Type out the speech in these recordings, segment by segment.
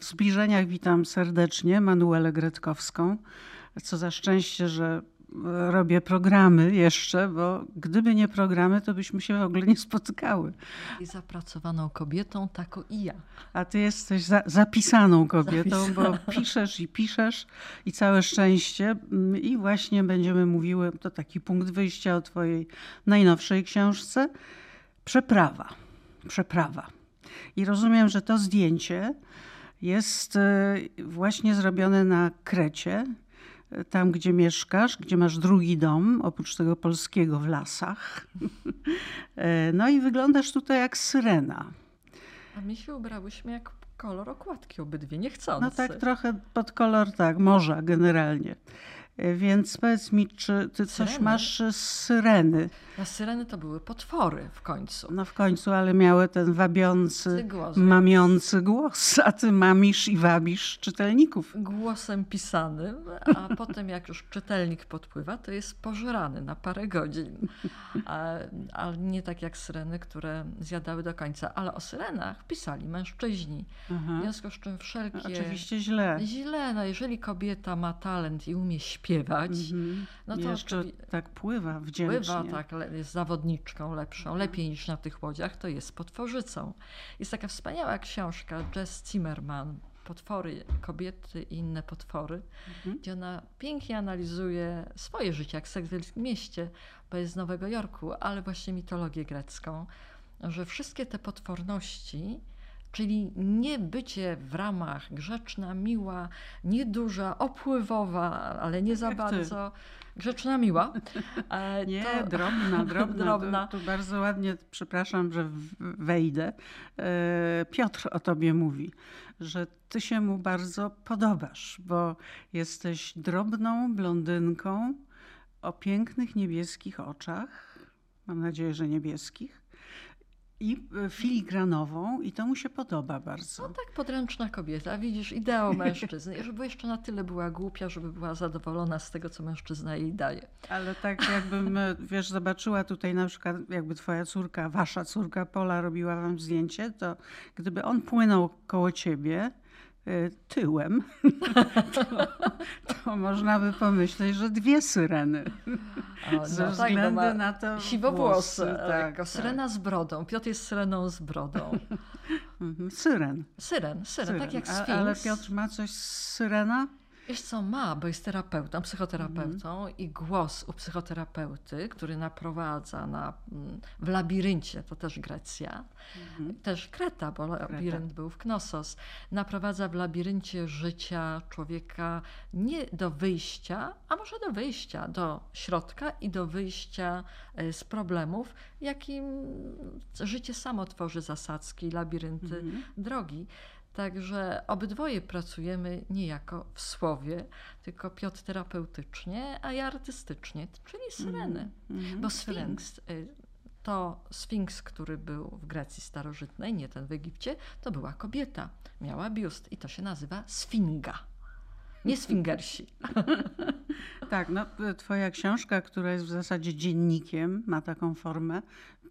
W zbliżeniach witam serdecznie Manuelę Gretkowską. Co za szczęście, że robię programy jeszcze, bo gdyby nie programy, to byśmy się w ogóle nie spotkały. I zapracowaną kobietą, taką i ja. A ty jesteś za, zapisaną kobietą, bo piszesz i piszesz i całe szczęście. I właśnie będziemy mówiły, to taki punkt wyjścia o twojej najnowszej książce, Przeprawa. Przeprawa. I rozumiem, że to zdjęcie jest e, właśnie zrobione na Krecie, tam gdzie mieszkasz, gdzie masz drugi dom, oprócz tego polskiego w lasach. E, no i wyglądasz tutaj jak syrena. A my się ubrałyśmy jak kolor okładki obydwie, niechcący. No tak trochę pod kolor, tak, morza generalnie. E, więc powiedz mi, czy ty coś syreny? masz z syreny? No syreny to były potwory w końcu. No w końcu, ale miały ten wabiący, głos, mamiący głos, a ty mamisz i wabisz czytelników. Głosem pisanym, a potem jak już czytelnik podpływa, to jest pożerany na parę godzin. Ale nie tak jak syreny, które zjadały do końca. Ale o syrenach pisali mężczyźni. Aha. W związku z czym wszelkie... Oczywiście źle. Źle, no jeżeli kobieta ma talent i umie śpiewać, śpiewać, mm-hmm. no to jeszcze tak pływa wdzięcznie. Pływa, tak, jest zawodniczką lepszą, mm. lepiej niż na tych łodziach, to jest potworzycą. Jest taka wspaniała książka Jess Zimmerman, Potwory, kobiety i inne potwory, mm-hmm. gdzie ona pięknie analizuje swoje życie, jak seks w wielkim mieście, bo jest z Nowego Jorku, ale właśnie mitologię grecką, że wszystkie te potworności Czyli nie bycie w ramach grzeczna, miła, nieduża, opływowa, ale nie za bardzo. Grzeczna, miła. E, nie, to... drobna, drobna. drobna. Tu, tu, bardzo ładnie, przepraszam, że wejdę. E, Piotr o tobie mówi, że ty się mu bardzo podobasz, bo jesteś drobną blondynką o pięknych niebieskich oczach. Mam nadzieję, że niebieskich i e, filigranową i to mu się podoba bardzo. No tak, podręczna kobieta, widzisz, ideał mężczyzny, żeby jeszcze na tyle była głupia, żeby była zadowolona z tego, co mężczyzna jej daje. Ale tak jakbym, e, wiesz, zobaczyła tutaj na przykład, jakby twoja córka, wasza córka Pola robiła wam zdjęcie, to gdyby on płynął koło ciebie, tyłem, to, to, można by pomyśleć, że dwie syreny. O, no Ze tak, względu na to Siwowłosy, włosy, tak, tak, syrena z brodą. Piotr jest syreną z brodą. Mhm, syren. Syren, syren, syren. tak jak Sfinks. Ale Piotr ma coś z syrena? Wiesz co, ma, bo jest terapeutą, psychoterapeutą mm. i głos u psychoterapeuty, który naprowadza na, mm, w labiryncie, to też Grecja, mm. też Kreta, bo labirynt był w Knossos, naprowadza w labiryncie życia człowieka nie do wyjścia, a może do wyjścia, do środka i do wyjścia e, z problemów, jakim życie samo tworzy zasadzki, labirynty, mm. drogi. Także obydwoje pracujemy niejako w słowie, tylko Piotr terapeutycznie, a ja artystycznie, czyli syreny. Mm, mm, Bo Sfinks, y, to Sfinks, który był w Grecji starożytnej, nie ten w Egipcie, to była kobieta. Miała biust i to się nazywa Sfinga. Nie Sfingersi. tak, no, twoja książka, która jest w zasadzie dziennikiem, ma taką formę,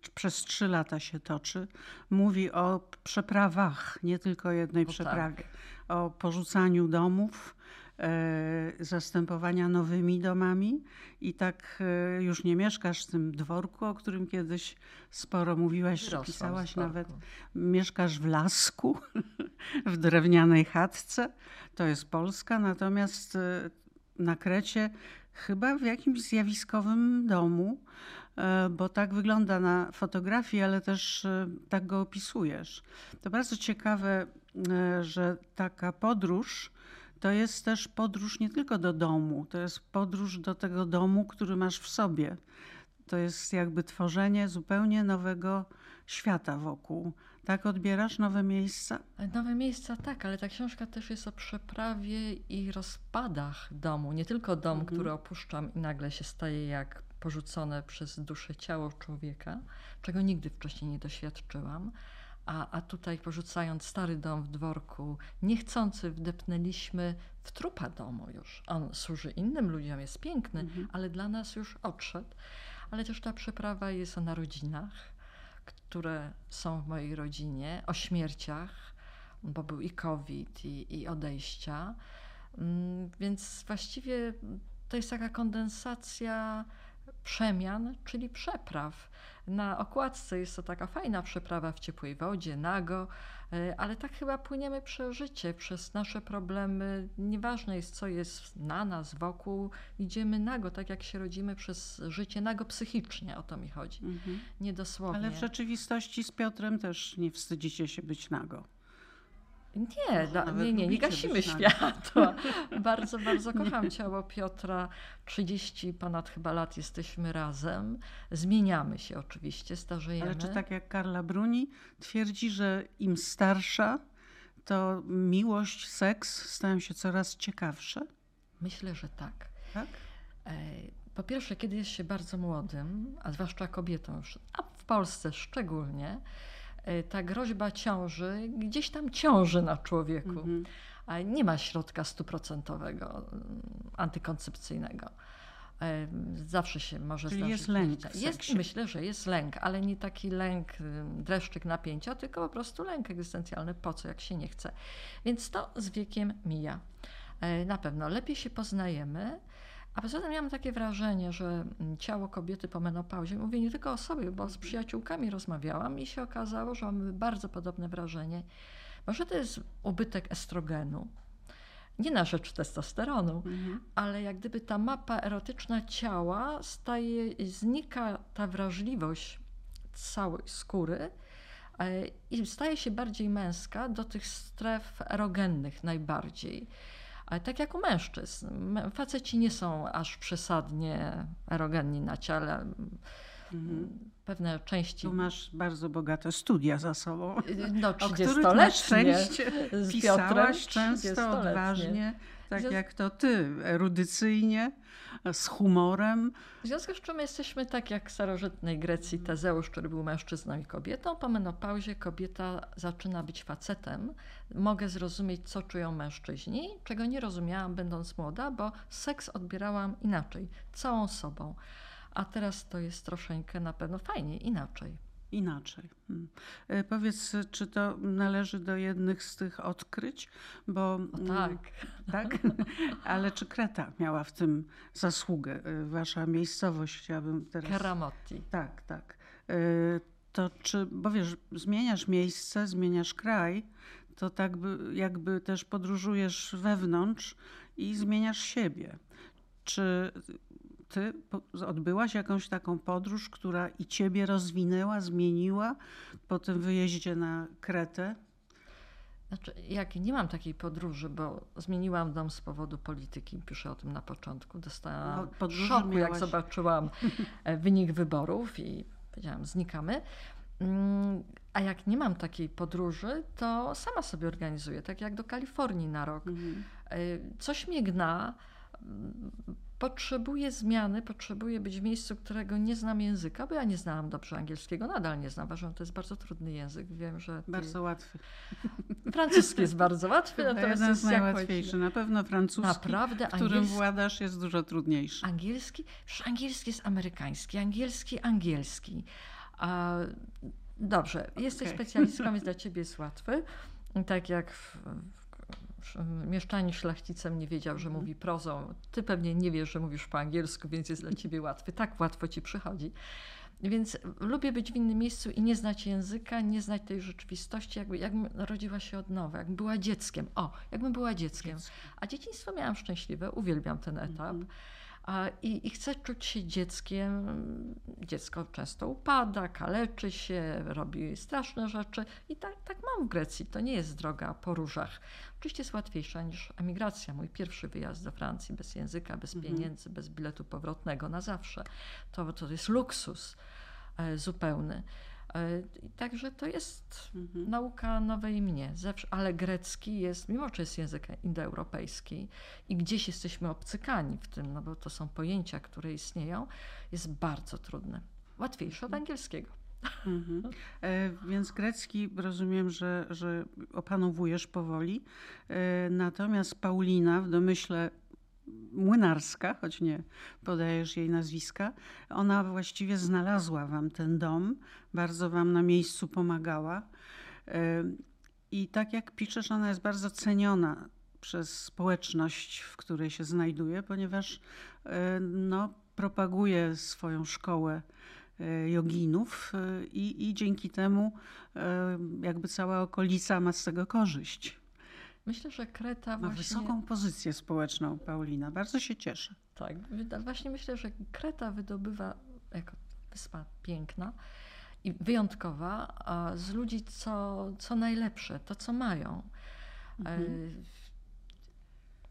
przez trzy lata się toczy, mówi o przeprawach, nie tylko jednej no przeprawie, tak. o porzucaniu domów, e, zastępowania nowymi domami i tak e, już nie mieszkasz w tym dworku, o którym kiedyś sporo mówiłaś, Wyrosłam pisałaś nawet. Mieszkasz w lasku, w drewnianej chatce. To jest Polska, natomiast e, na Krecie chyba w jakimś zjawiskowym domu, bo tak wygląda na fotografii, ale też e, tak go opisujesz. To bardzo ciekawe, e, że taka podróż to jest też podróż nie tylko do domu, to jest podróż do tego domu, który masz w sobie. To jest jakby tworzenie zupełnie nowego świata wokół. Tak odbierasz nowe miejsca? Nowe miejsca tak, ale ta książka też jest o przeprawie i rozpadach domu. Nie tylko dom, mhm. który opuszczam i nagle się staje jak porzucone przez duszę ciało człowieka, czego nigdy wcześniej nie doświadczyłam. A, a tutaj porzucając stary dom w dworku, niechcący wdepnęliśmy w trupa domu już. On służy innym ludziom, jest piękny, mhm. ale dla nas już odszedł. Ale też ta przeprawa jest o narodzinach, które są w mojej rodzinie, o śmierciach, bo był i COVID, i, i odejścia. Mm, więc właściwie to jest taka kondensacja przemian, czyli przepraw. Na okładce jest to taka fajna przeprawa w ciepłej wodzie, nago, e, ale tak chyba płyniemy przez życie, przez nasze problemy. Nieważne jest, co jest na nas, wokół. Idziemy nago, tak jak się rodzimy przez życie, nago psychicznie, o to mi chodzi. Mhm. Nie dosłownie. Ale w rzeczywistości z Piotrem też nie wstydzicie się być nago. Nie, da, nie, nie, nie gasimy światła. bardzo, bardzo kocham ciało Piotra. 30 ponad chyba lat jesteśmy razem. Zmieniamy się oczywiście, starzejemy. Ale czy tak jak Karla Bruni twierdzi, że im starsza, to miłość, seks stają się coraz ciekawsze? Myślę, że tak. Tak? E, po pierwsze, kiedy jest się bardzo młodym, a zwłaszcza kobietą, a w Polsce szczególnie, ta groźba ciąży gdzieś tam ciąży na człowieku. Mhm. A nie ma środka stuprocentowego mm, antykoncepcyjnego. E, zawsze się może Czyli zdarzyć. jest lęk. Jest, myślę, że jest lęk, ale nie taki lęk, dreszczyk napięcia, tylko po prostu lęk egzystencjalny. Po co, jak się nie chce. Więc to z wiekiem mija. E, na pewno lepiej się poznajemy. A poza tym miałam takie wrażenie, że mm, ciało kobiety po menopauzie, mówię nie tylko o sobie, bo z przyjaciółkami rozmawiałam i się okazało, że mamy bardzo podobne wrażenie. Może to jest ubytek estrogenu, nie na rzecz testosteronu, mhm. ale jak gdyby ta mapa erotyczna ciała staje, znika ta wrażliwość całej skóry e, i staje się bardziej męska do tych stref erogennych najbardziej. Ale tak jak u mężczyzn. Faceci nie są aż przesadnie erogenni na ciele. Mhm. Pewne części. Tu masz bardzo bogate studia za sobą. No, 30-letnie. Z Pisałaś często odważnie, tak jak to ty, erudycyjnie z humorem. W związku z czym jesteśmy tak jak w starożytnej Grecji Tezeusz, który był mężczyzną i kobietą. Po menopauzie kobieta zaczyna być facetem. Mogę zrozumieć, co czują mężczyźni, czego nie rozumiałam będąc młoda, bo seks odbierałam inaczej, całą sobą. A teraz to jest troszeczkę na pewno fajnie, inaczej inaczej. Hmm. E, powiedz, czy to należy do jednych z tych odkryć? Bo, o mm, tak. tak? Ale czy Kreta miała w tym zasługę? E, wasza miejscowość chciałabym teraz... Karamotti. Tak, tak. E, to czy, bo wiesz, zmieniasz miejsce, zmieniasz kraj, to tak by, jakby też podróżujesz wewnątrz i zmieniasz siebie. Czy ty odbyłaś jakąś taką podróż, która i ciebie rozwinęła, zmieniła po tym wyjeździe na Kretę? Znaczy, jak nie mam takiej podróży, bo zmieniłam dom z powodu polityki, piszę o tym na początku. Dostałam no, szoku, miałaś... jak zobaczyłam e, wynik wyborów i powiedziałam, znikamy. Mm, a jak nie mam takiej podróży, to sama sobie organizuję, tak jak do Kalifornii na rok. Mhm. E, coś mnie gna potrzebuję zmiany, potrzebuję być w miejscu, którego nie znam języka, bo ja nie znałam dobrze angielskiego, nadal nie znam. Uważam, że to jest bardzo trudny język. Wiem, że. Ty... Bardzo łatwy. Francuski jest bardzo łatwy, to natomiast jeden z najłatwiejszych. Na pewno francuski, Naprawdę, którym angielski... władasz, jest dużo trudniejszy. Angielski? Przecież angielski jest amerykański, angielski, angielski. A, dobrze, jesteś okay. specjalistką, więc dla ciebie jest łatwy. Tak jak w, mieszczanin szlachcicem nie wiedział, że mhm. mówi prozą. Ty pewnie nie wiesz, że mówisz po angielsku, więc jest dla ciebie łatwy. Tak łatwo ci przychodzi. Więc lubię być w innym miejscu i nie znać języka, nie znać tej rzeczywistości, jakby, jakbym narodziła się od nowa, jakbym była dzieckiem. O, jakbym była dzieckiem. A dzieciństwo miałam szczęśliwe, uwielbiam ten etap. -hmm. I, I chcę czuć się dzieckiem. Dziecko często upada, kaleczy się, robi straszne rzeczy. I tak, tak mam w Grecji. To nie jest droga po różach. Oczywiście jest łatwiejsza niż emigracja. Mój pierwszy wyjazd do Francji bez języka, bez mhm. pieniędzy, bez biletu powrotnego na zawsze. To, to jest luksus e, zupełny. E, także to jest mhm. nauka nowej mnie, Zawsze, ale grecki jest, mimo że jest język indoeuropejski i gdzieś jesteśmy obcykani w tym, no bo to są pojęcia, które istnieją, jest bardzo trudny. Łatwiejszy od mhm. angielskiego. Mhm. E, więc grecki rozumiem, że, że opanowujesz powoli. E, natomiast Paulina w domyśle młynarska, choć nie podajesz jej nazwiska, ona właściwie znalazła wam ten dom, bardzo wam na miejscu pomagała. I tak jak piszesz, ona jest bardzo ceniona przez społeczność, w której się znajduje, ponieważ e, no, propaguje swoją szkołę e, joginów e, i, i dzięki temu jakby cała okolica ma z tego korzyść. Myślę, że Kreta ma właśnie... wysoką pozycję społeczną, Paulina. Bardzo się cieszę. Tak, właśnie myślę, że Kreta wydobywa jako wyspa piękna i wyjątkowa z ludzi co, co najlepsze, to co mają. Mhm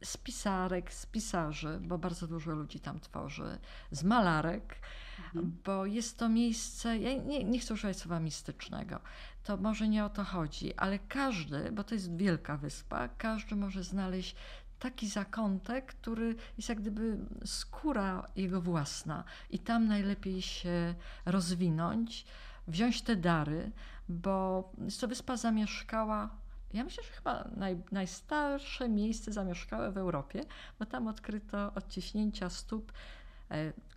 z pisarek, z pisarzy, bo bardzo dużo ludzi tam tworzy, z malarek, mhm. bo jest to miejsce, ja nie, nie chcę używać słowa mistycznego, to może nie o to chodzi, ale każdy, bo to jest wielka wyspa, każdy może znaleźć taki zakątek, który jest jak gdyby skóra jego własna i tam najlepiej się rozwinąć, wziąć te dary, bo jest to wyspa zamieszkała ja myślę, że chyba naj, najstarsze miejsce zamieszkałe w Europie, bo tam odkryto odciśnięcia stóp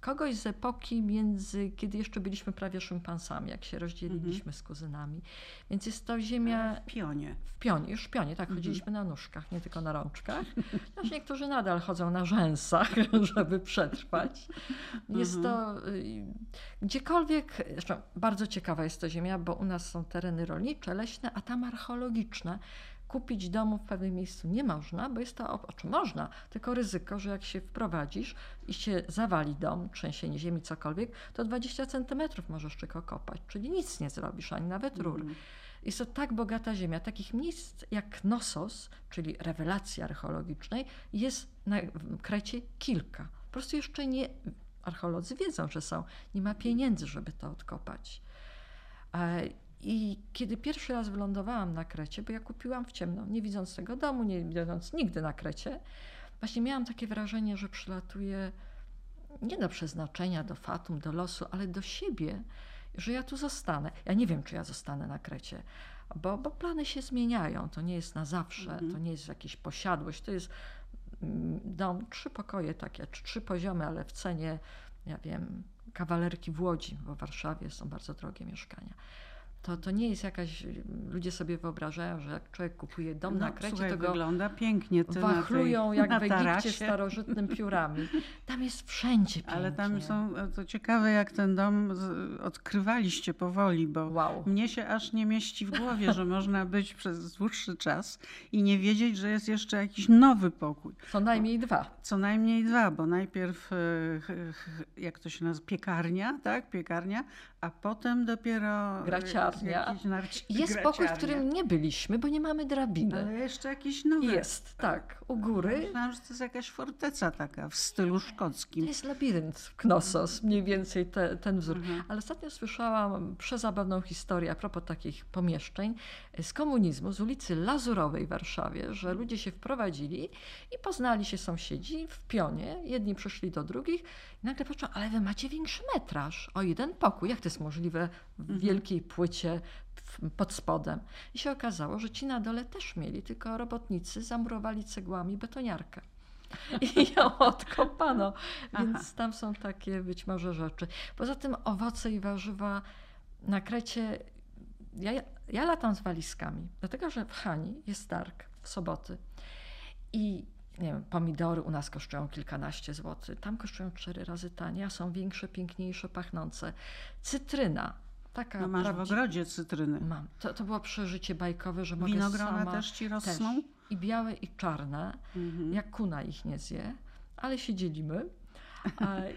kogoś z epoki między, kiedy jeszcze byliśmy prawie szympansami, jak się rozdzieliliśmy -hmm. z kuzynami. Więc jest to ziemia... W pionie. W pionie, już w pionie, tak, -hmm. chodziliśmy na nóżkach, nie tylko na rączkach. Chociaż niektórzy nadal chodzą na rzęsach, żeby przetrwać. Jest to y, gdziekolwiek, zresztą bardzo ciekawa jest to ziemia, bo u nas są tereny rolnicze, leśne, a tam archeologiczne kupić domu w pewnym miejscu nie można, bo jest to, o czym można, tylko ryzyko, że jak się wprowadzisz i się zawali dom, trzęsienie ziemi, cokolwiek, to 20 centymetrów możesz tylko kopać, czyli nic nie zrobisz, ani nawet rur. Mm. Jest to tak bogata ziemia. Takich miejsc jak Knossos, czyli rewelacji archeologicznej, jest na Krecie kilka. Po prostu jeszcze nie, archeolodzy wiedzą, że są. Nie ma pieniędzy, żeby to odkopać. I kiedy pierwszy raz wylądowałam na Krecie, bo ja kupiłam w ciemno, nie widząc tego domu, nie widząc nigdy na Krecie, właśnie miałam takie wrażenie, że przylatuję nie do przeznaczenia, do fatum, do losu, ale do siebie, że ja tu zostanę. Ja nie wiem, czy ja zostanę na Krecie, bo, bo plany się zmieniają. To nie jest na zawsze, mhm. to nie jest jakaś posiadłość, to jest mm, dom, trzy pokoje takie, trzy poziomy, ale w cenie, ja wiem, kawalerki w Łodzi, bo w Warszawie są bardzo drogie mieszkania to, to nie jest jakaś, ludzie sobie wyobrażają, że jak człowiek kupuje dom no, na Krecie, słuchaj, to go wygląda pięknie ty wachlują tej, jak w Egipcie starożytnym piórami. Tam jest wszędzie pięknie. Ale tam są, to ciekawe jak ten dom odkrywaliście powoli, bo wow. mnie się aż nie mieści w głowie, że można być przez dłuższy czas i nie wiedzieć, że jest jeszcze jakiś nowy pokój. Co najmniej dwa. Co najmniej dwa, bo najpierw, e, jak to się nazywa, piekarnia, tak, piekarnia, a potem dopiero... Graciarnia. Jest pokój, w którym nie byliśmy, bo nie mamy drabiny. Ale jeszcze jakiś nowy. Jest, tak, u góry. Myślałam, że to jest jakaś forteca taka w stylu szkockim. To jest labirynt Knossos, mniej więcej te, ten wzór. Mhm. Ale ostatnio słyszałam przezabawną historię a propos takich pomieszczeń z komunizmu, z ulicy Lazurowej w Warszawie, że ludzie się wprowadzili i poznali się sąsiedzi w pionie. Jedni przyszli do drugich i nagle patrzą, ale wy macie większy metraż o jeden pokój. Jak to jest możliwe w mhm. wielkiej płycie pod spodem? I się okazało, że ci na dole też mieli, tylko robotnicy zamurowali cegłami betoniarkę. I ją odkopano. Więc Aha. tam są takie być może rzeczy. Poza tym owoce i warzywa na Krecie. Ja, ja latam z walizkami, dlatego że w Hani jest targ w soboty. I nie wiem, pomidory u nas kosztują kilkanaście złotych, tam kosztują cztery razy taniej, a są większe, piękniejsze, pachnące. Cytryna, taka no masz w ogrodzie cytryny. Mam. To, to było przeżycie bajkowe, że mogę Winogrona sama... też ci rosną? Też. I białe, i czarne. Mhm. Jak kuna ich nie zje, ale się dzielimy.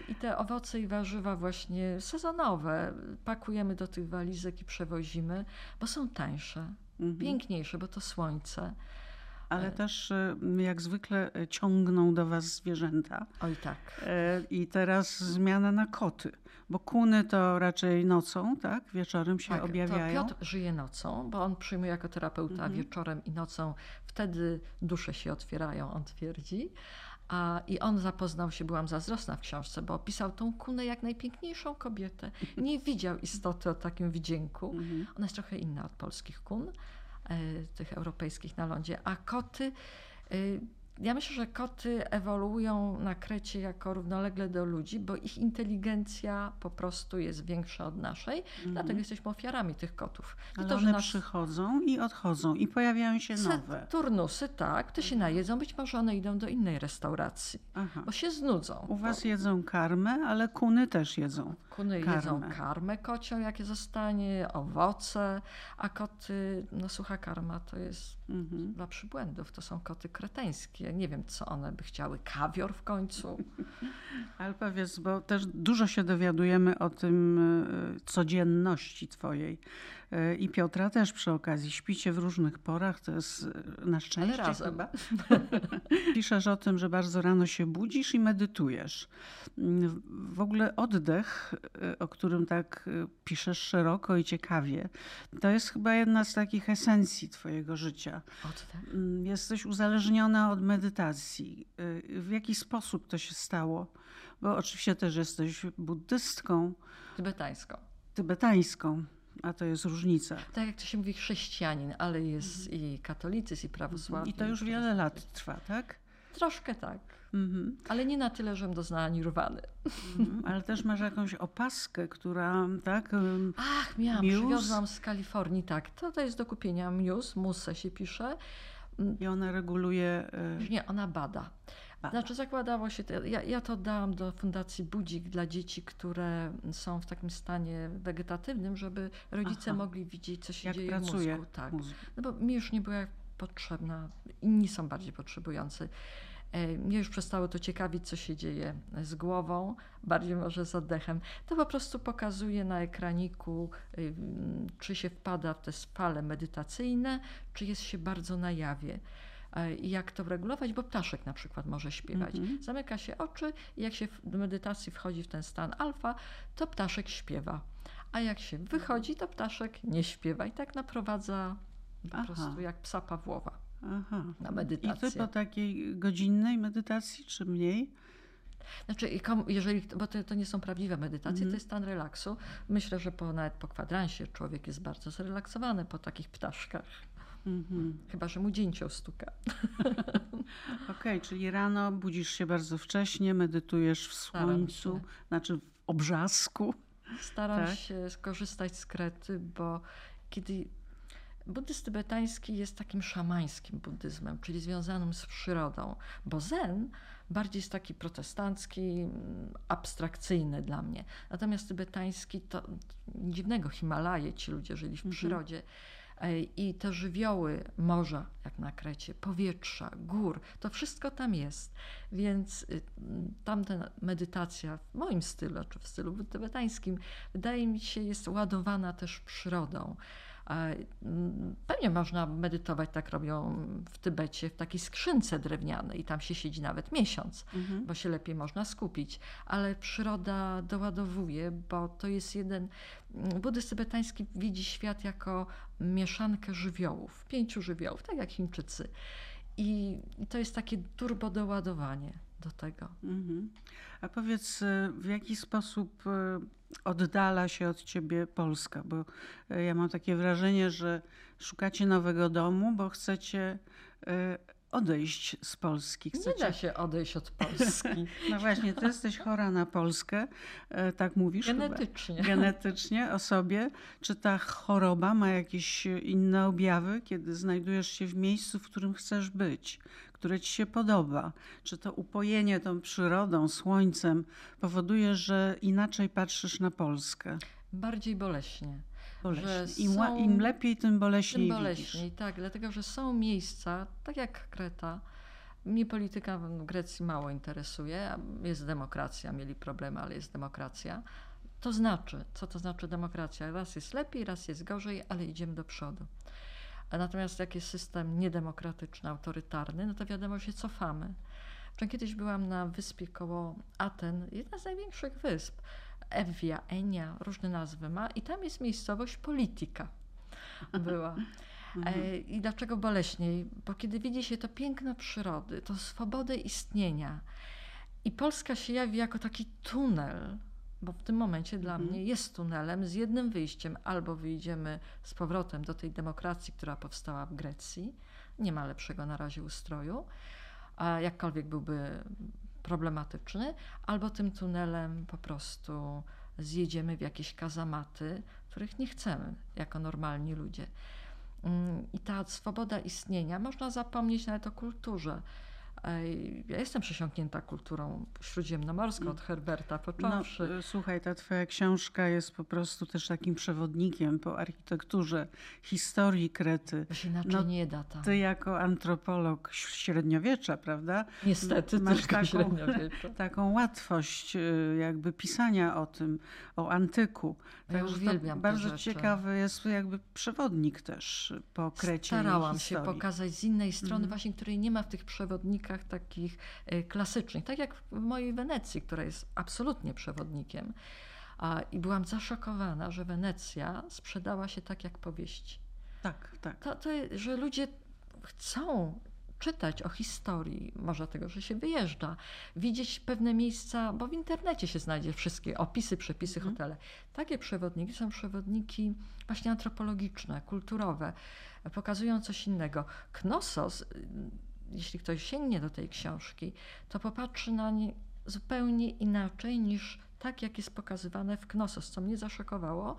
I te owoce i warzywa właśnie sezonowe pakujemy do tych walizek i przewozimy, bo są tańsze, mhm. piękniejsze, bo to słońce. Ale e. też e, jak zwykle e, ciągną do was zwierzęta. Oj tak. I teraz zmiana na koty, bo kuny to raczej nocą, tak? Wieczorem się tak, objawiają. Piotr żyje nocą, bo on przyjmuje jako terapeuta mhm. wieczorem i nocą. Wtedy dusze się otwierają, on twierdzi. A, I on zapoznał się, byłam zazdrosna w książce, bo opisał tą kunę jak najpiękniejszą kobietę. Nie widział istoty o takim wdzięku. Mhm. Ona jest trochę inna od polskich kun, e, tych europejskich na lądzie. A koty, e, ja myślę, że koty ewoluują na Krecie jako równolegle do ludzi, bo ich inteligencja po prostu jest większa od naszej, Mhm. dlatego jesteśmy ofiarami tych kotów. Nie Ale to, że one nas przychodzą i odchodzą i pojawiają się nowe. turnusy, tak, to się najedzą, być może one idą do innej restauracji, Aha. bo się znudzą. U was jedzą karmę, ale kuny też jedzą. Kuny karmę. jedzą karmę kocią, jakie zostanie, owoce, a koty, no sucha karma to jest Mhm. dla przybłędów, to są koty kreteńskie. Nie wiem, co one by chciały, kawior w końcu. Ale powiedz, bo też dużo się dowiadujemy o tym e, codzienności twojej. I Piotra też przy okazji. Śpicie w różnych porach, to jest e, na szczęście Ale razem. chyba. Piszesz o tym, że bardzo rano się budzisz i medytujesz. Mm, W ogóle oddech, e, o którym tak e, piszesz szeroko i ciekawie, to jest chyba jedna z takich esencji twojego życia. Oddech. Mm, Jesteś uzależniona od medytacji. W jaki sposób to się stało? Bo oczywiście też jesteś buddystką, Tybetańską. tybetańską, a to jest różnica. Tak jak to się mówi chrześcijanin, ale jest i katolicyzm, i prawosławny. I to już wiele lat trwa, tak? Troszkę tak. Mhm. Ale nie na tyle, żebym doznała nirwany. Mhm. Ale też masz jakąś opaskę, która, tak? Ach, miałam, Muse? przywiozłam z Kalifornii, tak. To, to jest do kupienia Muse, Muse się pisze. I ona reguluje. y, Nie, ona bada. Bada. Znaczy zakładało się, ja, ja to dałam do Fundacji Budzik dla dzieci, które są w takim stanie wegetatywnym, żeby rodzice Aha. mogli widzieć, co się Jak dzieje pracuje w mózgu. Tak. mózg. No bo mi już nie była potrzebna, inni są bardziej potrzebujący. E, Mnie już przestało to ciekawić, co się dzieje z głową, bardziej może z oddechem. To po prostu pokazuje na ekraniku, y, czy się wpada w te fale medytacyjne, czy jest się bardzo na jawie. E, I jak to regulować, bo ptaszek na przykład może śpiewać. Mhm. Zamyka się oczy i jak się w medytacji wchodzi w ten stan alfa, to ptaszek śpiewa. A jak się wychodzi, to ptaszek nie śpiewa i tak naprowadza po Aha. prostu jak psa Pawłowa Aha. na I ty medytację. po takiej godzinnej medytacji, czy mniej? Znaczy, i jeżeli, bo to, to nie są prawdziwe medytacje, Mhm. to jest stan relaksu. Myślę, że po, nawet po kwadransie człowiek jest bardzo zrelaksowany po takich ptaszkach. Mhm. Chyba, że mu dzięcioł stuka. Okej, czyli rano budzisz się bardzo wcześnie, medytujesz w Staram słońcu, się. znaczy w obrzasku. Staram Tak. się skorzystać z krety, bo kiedy buddyzm tybetański jest takim szamańskim buddyzmem, czyli związanym z przyrodą, bo zen bardziej jest taki protestancki, mm, abstrakcyjny dla mnie. Natomiast tybetański to dziwnego, Himalaje, ci ludzie żyli w Mhm. przyrodzie. I te żywioły morza, jak na Krecie, powietrza, gór, to wszystko tam jest. Więc y, tamta medytacja w moim stylu, czy w stylu tybetańskim, wydaje mi się, jest ładowana też przyrodą. E, m, Pewnie można medytować, tak robią w Tybecie, w takiej skrzynce drewnianej i tam się siedzi nawet miesiąc Mhm. bo się lepiej można skupić. Ale przyroda doładowuje, bo to jest jeden. Buddyzm tybetański widzi świat jako mieszankę żywiołów, pięciu żywiołów, tak jak Chińczycy. I, i to jest takie turbo doładowanie do tego. Mhm. A powiedz, y, w jaki sposób y, oddala się od ciebie Polska? Bo y, ja mam takie wrażenie, że szukacie nowego domu, bo chcecie odejść z Polski. Nie Chcecie... da się odejść od Polski No właśnie, ty jesteś chora na Polskę, tak mówisz chyba? genetycznie. genetycznie o sobie? Czy ta choroba ma jakieś inne objawy, kiedy znajdujesz się w miejscu, w którym chcesz być, które ci się podoba? Czy to upojenie tą przyrodą, słońcem powoduje, że inaczej patrzysz na Polskę? Bardziej boleśnie. Boleśnie. Im, są- Im lepiej, tym boleśniej Tym widzisz. boleśniej, tak, dlatego że są miejsca, tak jak Kreta. Mnie polityka w Grecji mało interesuje. Jest demokracja, mieli problemy, ale jest demokracja. To znaczy, co to znaczy demokracja? Raz jest lepiej, raz jest gorzej, ale idziemy do przodu. A natomiast jak jest system niedemokratyczny, autorytarny, no to wiadomo, się cofamy. Kiedyś byłam na wyspie koło Aten, jedna z największych wysp. Evia, Enia, różne nazwy ma i tam jest miejscowość Politika była. E, I dlaczego boleśniej? Bo kiedy widzi się to piękno przyrody, to swobodę istnienia i Polska się jawi jako taki tunel, bo w tym momencie dla Mhm. mnie jest tunelem z jednym wyjściem. Albo wyjdziemy z powrotem do tej demokracji, która powstała w Grecji, nie ma lepszego na razie ustroju, a jakkolwiek byłby problematyczny, albo tym tunelem po prostu zjedziemy w jakieś kazamaty, których nie chcemy jako normalni ludzie. Mm, I ta swoboda istnienia, można zapomnieć nawet o kulturze. Ja jestem przesiąknięta kulturą śródziemnomorską od Herberta począwszy. No, słuchaj, ta twoja książka jest po prostu też takim przewodnikiem po architekturze, historii Krety. To się inaczej no, nie da tam. Ty jako antropolog średniowiecza, prawda? Niestety, masz taką, taką łatwość y, jakby pisania o tym, o antyku. Ja uwielbiam Bardzo ciekawy jest jakby przewodnik też po Krecie Starałam się pokazać z innej strony mm. właśnie, której nie ma w tych przewodnikach takich e, klasycznych, tak jak w mojej Wenecji, która jest absolutnie przewodnikiem. I byłam zaszokowana, że Wenecja sprzedała się tak jak powieści. Tak, tak. To, to, że ludzie chcą czytać o historii, może tego, że się wyjeżdża, widzieć pewne miejsca, bo w internecie się znajdzie wszystkie opisy, przepisy, mhm. hotele. Takie przewodniki są przewodniki właśnie antropologiczne, kulturowe, pokazują coś innego. Knossos jeśli ktoś sięgnie do tej książki, to popatrzy na nie zupełnie inaczej niż tak, jak jest pokazywane w Knossos, co mnie zaszokowało,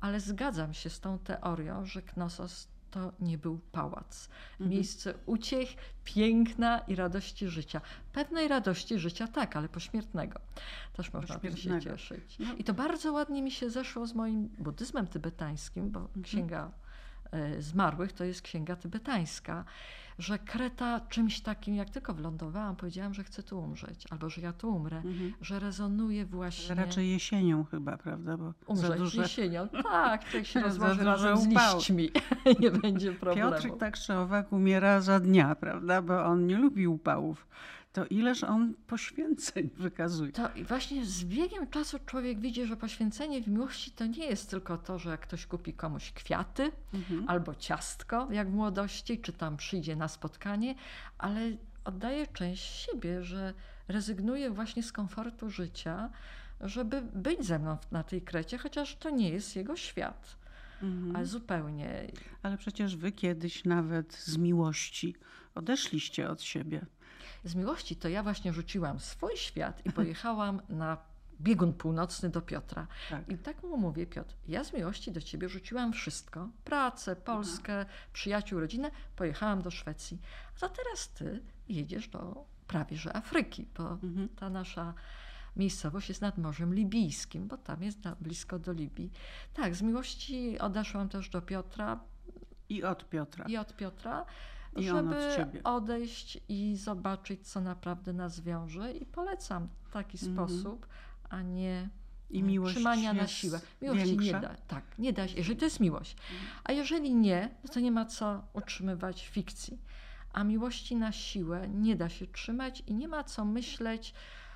ale zgadzam się z tą teorią, że Knossos to nie był pałac. Mhm. Miejsce uciech, piękna i radości życia. Pewnej radości życia tak, ale pośmiertnego. Też można tym się cieszyć. No. I to bardzo ładnie mi się zeszło z moim buddyzmem tybetańskim, bo mhm. księga zmarłych to jest księga tybetańska że Kreta czymś takim, jak tylko wylądowałam, powiedziałam, że chcę tu umrzeć, albo że ja tu umrę, mhm. że rezonuje właśnie... Raczej jesienią chyba, prawda? Bo umrzeć duże... jesienią, tak, jak się rozłoży razem z liśćmi, nie będzie problemu. Piotrek tak czy owak umiera za dnia, prawda? Bo on nie lubi upałów to ileż on poświęceń wykazuje. To właśnie z biegiem czasu człowiek widzi, że poświęcenie w miłości to nie jest tylko to, że jak ktoś kupi komuś kwiaty mhm. albo ciastko, jak w młodości, czy tam przyjdzie na spotkanie, ale oddaje część siebie, że rezygnuje właśnie z komfortu życia, żeby być ze mną na tej krecie, chociaż to nie jest jego świat. Mhm. Ale zupełnie. Ale przecież wy kiedyś nawet z miłości odeszliście od siebie z miłości to ja właśnie rzuciłam swój świat i pojechałam na biegun północny do Piotra. Tak. I tak mu mówię, Piotr, ja z miłości do ciebie rzuciłam wszystko, pracę, Polskę, mhm. przyjaciół, rodzinę, pojechałam do Szwecji. A teraz ty jedziesz do prawie że Afryki, bo mhm. ta nasza miejscowość jest nad Morzem Libijskim, bo tam jest blisko do Libii. Tak, z miłości odeszłam też do Piotra. I od Piotra. I od Piotra. I żeby odejść i zobaczyć, co naprawdę nas wiąże. I polecam taki mm sposób, a nie I miłość trzymania na siłę. Miłości większa? nie da. Tak, nie da się, jeżeli to jest miłość. Mhm. A jeżeli nie, no to nie ma co utrzymywać fikcji. A miłości na siłę nie da się trzymać i nie ma co myśleć,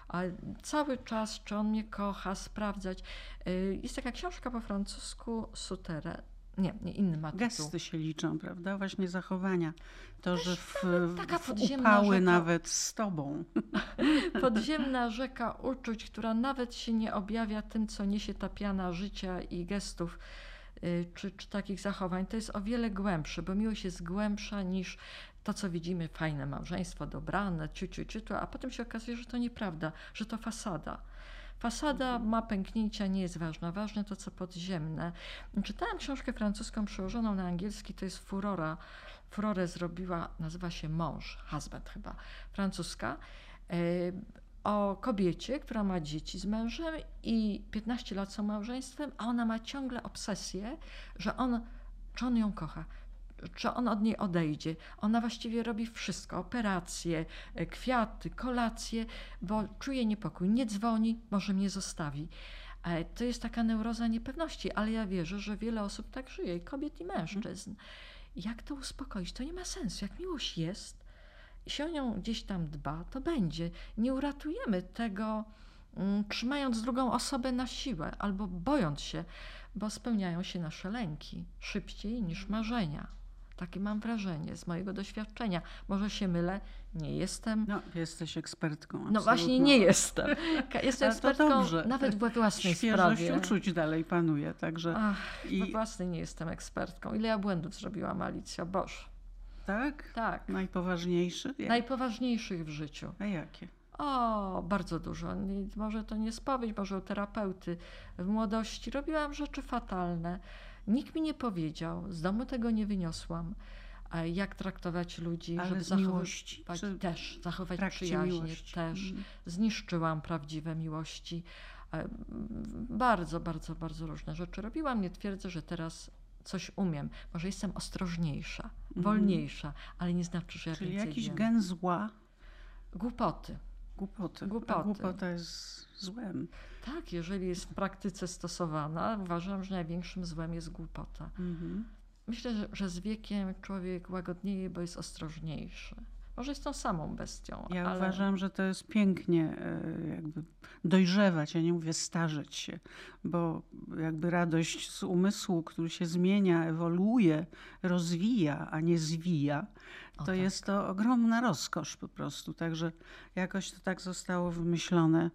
a cały czas, czy on mnie kocha, sprawdzać. Y, jest taka książka po francusku, Sutere, nie, nie inny ma tytuł. Gesty się liczą, prawda? Właśnie zachowania. To, że w, taka w upały rzeka, nawet z tobą. Podziemna rzeka uczuć, która nawet się nie objawia tym, co niesie ta piana życia i gestów, y, czy, czy takich zachowań. To jest o wiele głębsze, bo miłość jest głębsza niż to, co widzimy, fajne małżeństwo, dobrane, ciu, ciu, ciu, a potem się okazuje, że to nieprawda, że to fasada Fasada ma pęknięcia, nie jest ważna. Ważne to, co podziemne. Czytałam książkę francuską przełożoną na angielski, to jest Furora. Furorę zrobiła, nazywa się Mąż, husband chyba, francuska e, o kobiecie, która ma dzieci z mężem i 15 lat są małżeństwem, a ona ma ciągle obsesję, że on, czy on ją kocha, czy on od niej odejdzie. Ona właściwie robi wszystko: operacje, e, kwiaty, kolacje, bo czuje niepokój. Nie dzwoni, może mnie zostawi. E, to jest taka neuroza niepewności, ale ja wierzę, że wiele osób tak żyje, kobiet i mężczyzn. Jak to uspokoić? To nie ma sensu. Jak miłość jest, i się o nią gdzieś tam dba, to będzie. Nie uratujemy tego, mm, trzymając drugą osobę na siłę albo bojąc się, bo spełniają się nasze lęki szybciej niż marzenia. Takie mam wrażenie z mojego doświadczenia. Może się mylę, nie jestem. No, jesteś ekspertką. No właśnie nie jestem. Jestem ekspertką nawet we własnej Świeżość sprawie. uczuć dalej panuje, także. Ach, i... We własnej nie jestem ekspertką. Ile ja błędów zrobiła Alicja, Boże. Tak? Tak. Najpoważniejszy? Jak? Najpoważniejszych w życiu. A jakie? O, bardzo dużo. Może to nie spowiedź, może u terapeuty. W młodości robiłam rzeczy fatalne. Nikt mi nie powiedział, z domu tego nie wyniosłam. A Jak traktować ludzi, Ale żeby z miłości, też, zachować przyjaźnie miłości. też. Mhm. Zniszczyłam prawdziwe miłości. E, Bardzo, bardzo, bardzo różne rzeczy robiłam. Nie twierdzę, że teraz coś umiem. Może jestem ostrożniejsza, wolniejsza, ale nie znaczy, że ja Mhm. Czyli jakiś wiem. gen zła, Głupoty. Głupoty. Głupoty. A głupota jest złem. Tak, jeżeli jest w praktyce stosowana, uważam, że największym złem jest głupota. Mhm. Myślę, że, że z wiekiem człowiek łagodnieje, bo jest ostrożniejszy. Może jest tą samą bestią, Ja ale uważam, że to jest pięknie e, jakby dojrzewać, ja nie mówię starzeć się, bo jakby radość z umysłu, który się zmienia, ewoluuje, rozwija, a nie zwija, to tak. jest to ogromna rozkosz po prostu. Także jakoś to tak zostało wymyślone,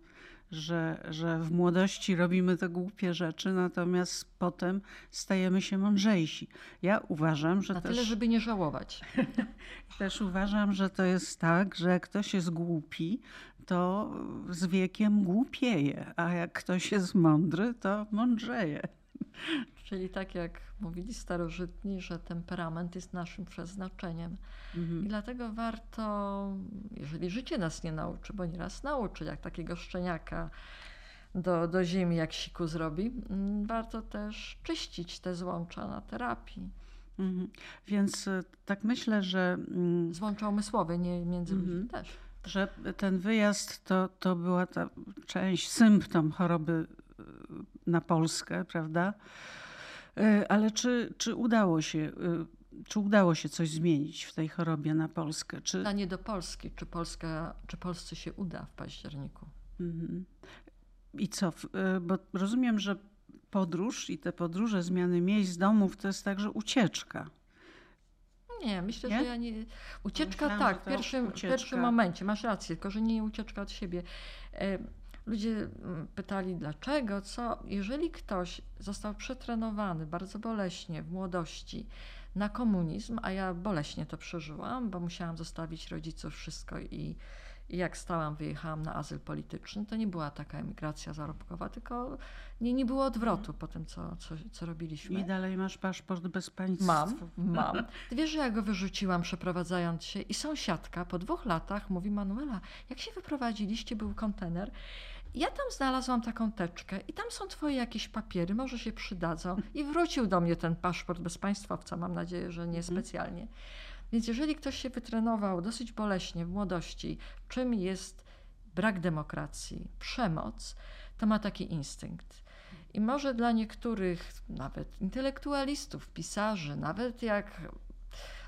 że, że w młodości robimy te głupie rzeczy, natomiast potem stajemy się mądrzejsi. Ja uważam, że na też... tyle, żeby nie żałować. Też uważam, że to jest tak, że jak ktoś jest głupi, to z wiekiem głupieje, a jak ktoś jest mądry, to mądrzeje. Czyli tak jak mówili starożytni, że temperament jest naszym przeznaczeniem. I dlatego warto, jeżeli życie nas nie nauczy, bo nieraz nauczy, jak takiego szczeniaka do, do ziemi, jak siku zrobi, mm, warto też czyścić te złącza na terapii. Mhm. Więc e, tak myślę, że, mm, Złącza umysłowe, nie między ludźmi też. że ten wyjazd to, to była ta część, symptom choroby na Polskę, prawda? E, Ale czy, czy udało się, e, czy udało się coś zmienić w tej chorobie na Polskę? Czy, Pytanie do Polski, czy, Polska, czy Polsce się uda w październiku? Mhm. I co? w- y, Bo rozumiem, że podróż i te podróże, zmiany miejsc, domów to jest także ucieczka. Nie, myślę, Nie? że ja nie. Ucieczka Myślałam, tak, w pierwszym, w ucieczka. pierwszym momencie, masz rację, tylko że nie ucieczka od siebie. Ludzie mm, pytali dlaczego, co. Jeżeli ktoś został przetrenowany bardzo boleśnie w młodości na komunizm, a ja boleśnie to przeżyłam, bo musiałam zostawić rodziców wszystko i, i jak stałam, wyjechałam na azyl polityczny, to nie była taka emigracja zarobkowa, tylko nie, nie było odwrotu po tym, co, co, co robiliśmy. I dalej masz paszport bez państwa. Mam, mam. Ty wiesz, że ja go wyrzuciłam przeprowadzając się i sąsiadka po dwóch latach mówi Manuela, jak się wyprowadziliście, był kontener. Ja tam znalazłam taką teczkę i tam są twoje jakieś papiery, może się przydadzą. I wrócił do mnie ten paszport bez państwowca, mam nadzieję, że nie specjalnie. Więc jeżeli ktoś się wytrenował dosyć boleśnie w młodości, czym jest brak demokracji, przemoc, to ma taki instynkt. I może dla niektórych, nawet intelektualistów, pisarzy, nawet jak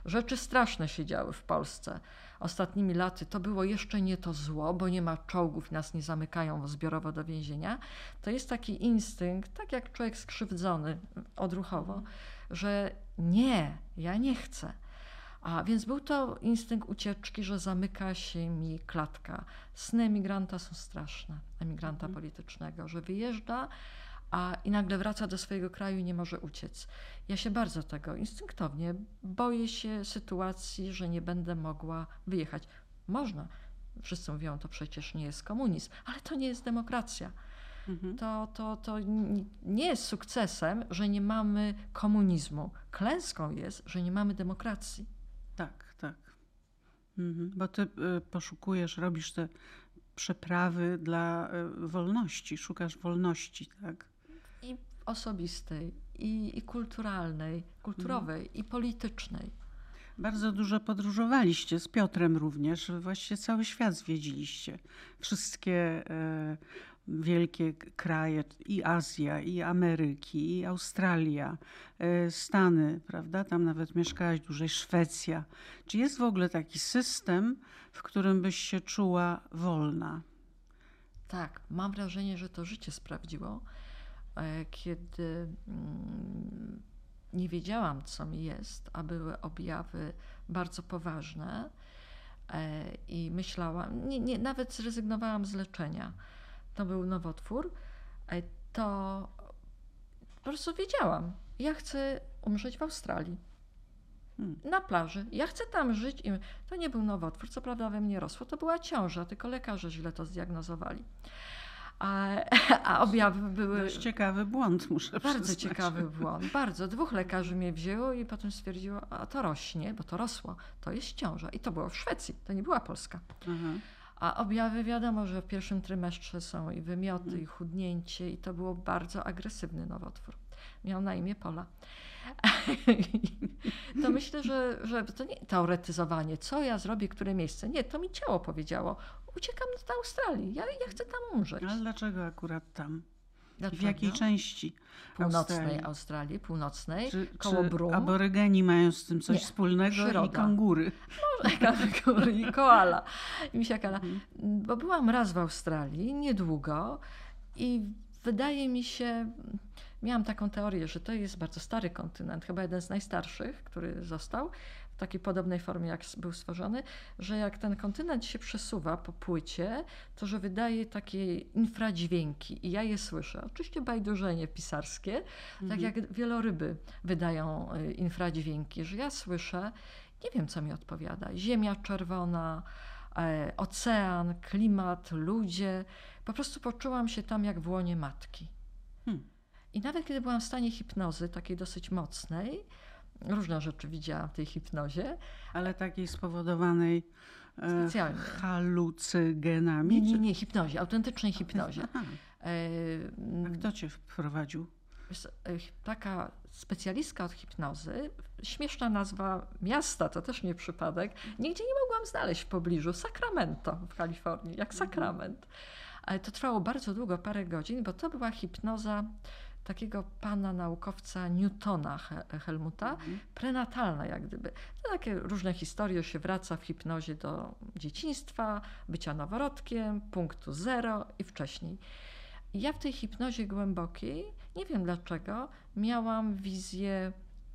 rzeczy straszne się działy w Polsce ostatnimi laty, to było jeszcze nie to zło, bo nie ma czołgów, nas nie zamykają zbiorowo do więzienia, to jest taki instynkt, tak jak człowiek skrzywdzony odruchowo, że nie, ja nie chcę. A więc był to instynkt ucieczki, że zamyka się mi klatka. Sny emigranta są straszne, emigranta politycznego, że wyjeżdża a i nagle wraca do swojego kraju i nie może uciec. Ja się bardzo tego instynktownie boję się sytuacji, że nie będę mogła wyjechać. Można. Wszyscy mówią, to przecież nie jest komunizm, ale to nie jest demokracja. Mhm. To, to, to nie jest sukcesem, że nie mamy komunizmu. Klęską jest, że nie mamy demokracji. Tak, tak. Mhm. Bo ty y, poszukujesz, robisz te przeprawy dla y, wolności, szukasz wolności, tak? I osobistej, i, i kulturalnej, kulturowej, i politycznej. Bardzo dużo podróżowaliście z Piotrem również. Właściwie cały świat zwiedziliście. Wszystkie e, wielkie kraje, i Azja, i Ameryki, i Australia, e, Stany, prawda? Tam nawet mieszkałaś dłużej, Szwecja. Czy jest w ogóle taki system, w którym byś się czuła wolna? Tak, mam wrażenie, że to życie sprawdziło, kiedy mm, nie wiedziałam, co mi jest, a były objawy bardzo poważne e, i myślałam, nie, nie, nawet zrezygnowałam z leczenia. To był nowotwór, e, to po prostu wiedziałam, ja chcę umrzeć w Australii. Hmm. Na plaży. Ja chcę tam żyć. I to nie był nowotwór, co prawda we mnie rosło, to była ciąża, tylko lekarze źle to zdiagnozowali. A, a objawy były. Dość ciekawy błąd, muszę Bardzo przyznać. ciekawy błąd. Bardzo. Dwóch lekarzy mnie wzięło i potem stwierdziło, a to rośnie, bo to rosło. To jest ciąża. I to było w Szwecji, to nie była Polska. Aha. A objawy wiadomo, że w pierwszym trymestrze są i wymioty, i chudnięcie, i to było bardzo agresywny nowotwór. Miał na imię Pola. to myślę, że, że to nie teoretyzowanie, co ja zrobię, które miejsce. Nie, to mi ciało powiedziało. Uciekam do Australii, ja, ja chcę tam umrzeć. Ale dlaczego akurat tam? Dlaczego? W jakiej części? Północnej Australii? Australii, północnej, Czy, koło czy Brum. aborygeni mają z tym coś Nie, wspólnego i przyroda. kangury? Kangury i koala. I misia kala. Mhm. Bo byłam raz w Australii, niedługo i wydaje mi się, miałam taką teorię, że to jest bardzo stary kontynent, chyba jeden z najstarszych, który został w takiej podobnej formie, jak był stworzony, że jak ten kontynent się przesuwa po płycie, to że wydaje takie infradźwięki i ja je słyszę. Oczywiście bajdurzenie pisarskie, tak jak wieloryby wydają y, infradźwięki, że ja słyszę, nie wiem co mi odpowiada. Ziemia czerwona, e, ocean, klimat, ludzie. Po prostu poczułam się tam jak w łonie matki. I nawet kiedy byłam w stanie hipnozy, takiej dosyć mocnej, różne rzeczy widziałam w tej hipnozie, Ale takiej spowodowanej e, Specjalnie. halucygenami? nie, nie, nie, hipnozie, autentycznej hipnozie. Aha. E, A kto cię wprowadził? E, taka specjalistka od hipnozy, śmieszna nazwa miasta, to też nie przypadek, nigdzie nie mogłam znaleźć w pobliżu. Sacramento w Kalifornii, jak sakrament. Ale to trwało bardzo długo, parę godzin, bo to była hipnoza takiego pana naukowca Newtona He- Helmuta, prenatalna jak gdyby. To takie różne historie się wraca w hipnozie do dzieciństwa, bycia noworodkiem, punktu zero i wcześniej. Ja w tej hipnozie głębokiej, nie wiem dlaczego, miałam wizję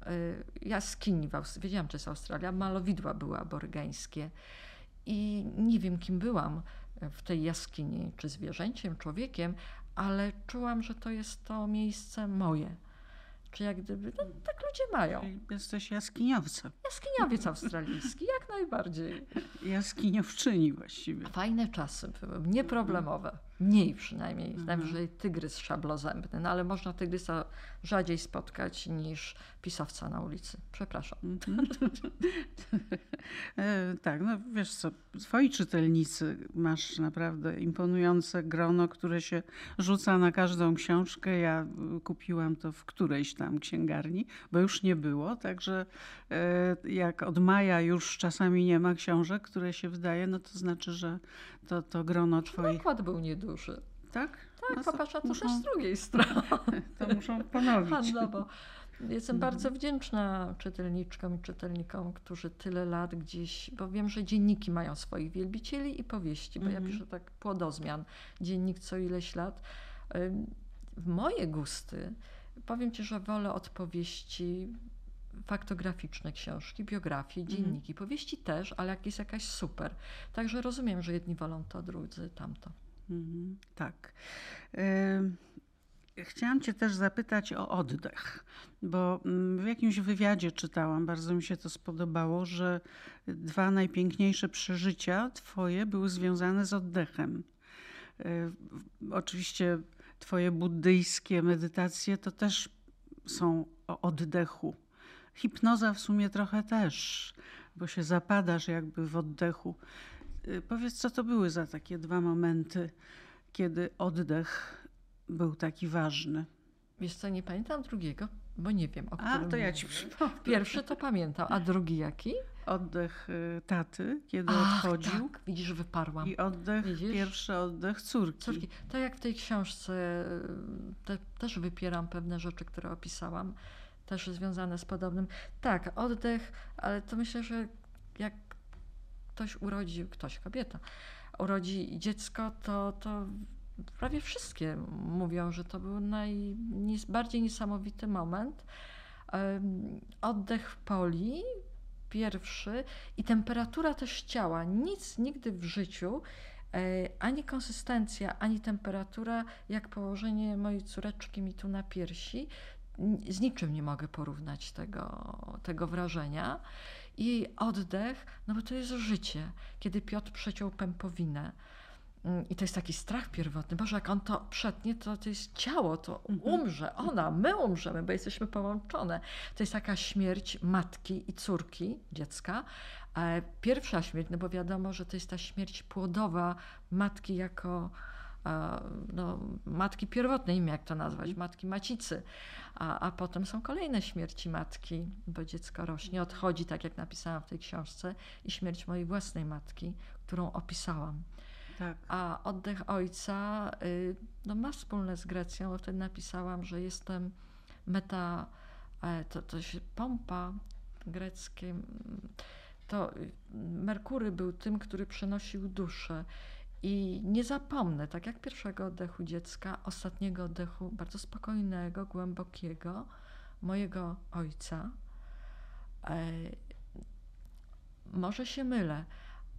y, jaskini Wiedziałam, że jest Australia, malowidła były aborygeńskie. I nie wiem, kim byłam w tej jaskini, czy zwierzęciem, człowiekiem, ale czułam, że to jest to miejsce moje. Czy jak gdyby, no tak ludzie mają. Jesteś jaskiniowcem. Jaskiniowiec australijski, jak najbardziej. Jaskiniowczyni właściwie. Fajne czasy były, nieproblemowe. Mniej przynajmniej, najwyżej tygrys szablozębny, no ale można tygrysa rzadziej spotkać niż pisowca na ulicy. Przepraszam. E, tak, no wiesz co, twoi czytelnicy masz naprawdę imponujące grono, które się rzuca na każdą książkę. Ja y, kupiłam to w którejś tam księgarni, bo już nie było, także e, jak od maja już czasami nie ma książek, które się wydaje, no to znaczy, że to, to grono twoich... Nakład był nieduży. Tak? Tak, No popatrz, a to muszą, też z drugiej strony. to muszą ponowić. handlowo. Jestem bardzo wdzięczna czytelniczkom i czytelnikom, którzy tyle lat gdzieś, bo wiem, że dzienniki mają swoich wielbicieli i powieści, bo ja Mhm. piszę tak płodozmian, dziennik co ileś lat. W moje gusty, powiem Ci, że wolę od powieści faktograficzne książki, biografie, dzienniki. Powieści też, ale jak jest jakaś super. Także rozumiem, że jedni wolą to, drudzy tamto. Mhm, tak. Ym, Chciałam Cię też zapytać o oddech, bo mm, w jakimś wywiadzie czytałam, bardzo mi się to spodobało, że dwa najpiękniejsze przeżycia Twoje były związane z oddechem. Y, Oczywiście Twoje buddyjskie medytacje to też są o oddechu. Hipnoza w sumie trochę też, bo się zapadasz jakby w oddechu. Y, Powiedz, co to były za takie dwa momenty, kiedy oddech był taki ważny? Wiesz co, nie pamiętam drugiego, bo nie wiem, o A, którym to ja ci przypomnę. Pierwszy to pamiętam, a drugi jaki? Oddech y, taty, kiedy Ach, odchodził. tak, widzisz, wyparłam. I oddech, Widzisz? pierwszy oddech córki. Córki, tak jak w tej książce y, te, też wypieram pewne rzeczy, które opisałam, też związane z podobnym. Tak, oddech, ale to myślę, że jak ktoś urodzi, ktoś, kobieta, urodzi dziecko, to, to prawie wszystkie mówią, że to był najbardziej niesamowity moment. Oddech w poli, pierwszy i temperatura też ciała. Nic nigdy w życiu, e, ani konsystencja, ani temperatura, jak położenie mojej córeczki mi tu na piersi, z niczym nie mogę porównać tego, tego wrażenia. I oddech, no bo to jest życie. Kiedy Piotr przeciął pępowinę, mm, i to jest taki strach pierwotny. Boże, jak on to przetnie, to to jest ciało, to Mhm. umrze. Ona, my umrzemy, bo jesteśmy połączone. To jest taka śmierć matki i córki, dziecka. E, Pierwsza śmierć, no bo wiadomo, że to jest ta śmierć płodowa matki jako no, matki pierwotnej, nie wiem jak to nazwać, matki macicy. A, a potem są kolejne śmierci matki, bo dziecko rośnie, odchodzi, tak jak napisałam w tej książce, i śmierć mojej własnej matki, którą opisałam. Tak. A oddech ojca y, no, ma wspólne z Grecją, bo wtedy napisałam, że jestem meta, e, to, to się pompa greckie, to y, Merkury był tym, który przynosił duszę. I nie zapomnę, tak jak pierwszego oddechu dziecka, ostatniego oddechu bardzo spokojnego, głębokiego, mojego ojca. E, może się mylę,